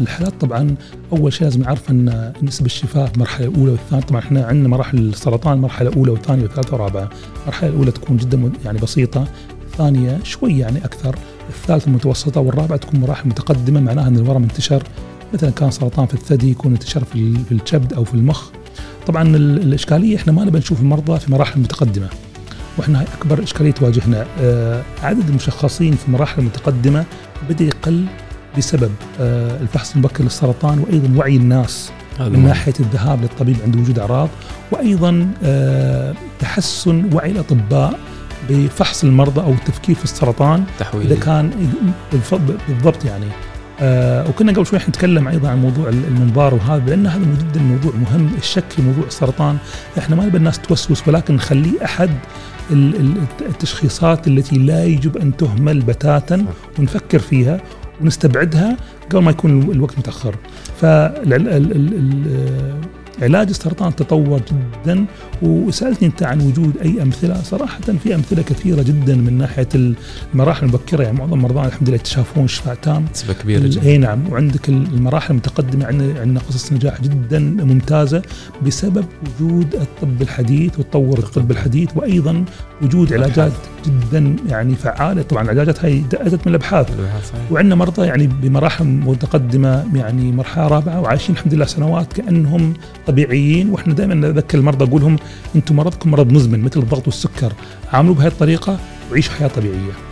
الحالات طبعا أول شيء لازم نعرف إن نسب الشفاء المرحلة الأولى والثانية طبعا إحنا عندنا مراحل السرطان مرحله اولى وثانيه وثالثه ورابعه، المرحلة الأولى تكون جدا يعني بسيطة، الثانية شوي يعني أكثر، الثالثة متوسطه والرابعة تكون مراحل متقدمة معناها إن الورم انتشر مثلا كان سرطان في الثدي يكون انتشر في الكبد أو في المخ. طبعا الإشكالية إحنا ما نبي نشوف المرضى في مراحل متقدمة. وإحنا أكبر إشكالية تواجهنا آه، عدد المشخصين في مراحل متقدمة بدأ يقل بسبب آه، الفحص المبكر للسرطان وأيضا وعي الناس من ناحية الذهاب للطبيب عند وجود أعراض وأيضا آه، تحسن وعي الأطباء بفحص المرضى أو التفكير في السرطان تحويل. إذا كان بالضبط يعني. آه وكنا قبل شوي نتكلم أيضا عن موضوع المنظار وهذا لأن هذا جدا موضوع مهم الشك في موضوع السرطان. إحنا ما نبي الناس توسوس ولكن نخليه أحد التشخيصات التي لا يجب أن تهمل بتاتا ونفكر فيها. ونستبعدها قبل ما يكون الوقت متأخر. علاج السرطان تطور جدا. وسألتني أنت عن وجود أي أمثلة. صراحة في أمثلة كثيرة جدا من ناحية المراحل المبكرة. يعني معظم مرضانا الحمد لله يتشافون شفاء تام نسبة كبيرة جدا. إي نعم. وعندك المراحل المتقدمة عندنا عندنا قصص نجاح جدا ممتازة بسبب وجود الطب الحديث وتطور الطب الحديث. وأيضا وجود علاجات جدا يعني فعالة. طبعا العلاجات هاي اتت من الأبحاث. وعندنا مرضى يعني بمراحل متقدمة يعني مرحلة رابعة وعايشين الحمد لله سنوات كأنهم طبيعيين وإحنا دائما نذكر المرضى أقول لهم أنتم مرضكم مرض مزمن مثل الضغط والسكر. عاملوه بهذه الطريقة وعيشوا حياة طبيعية.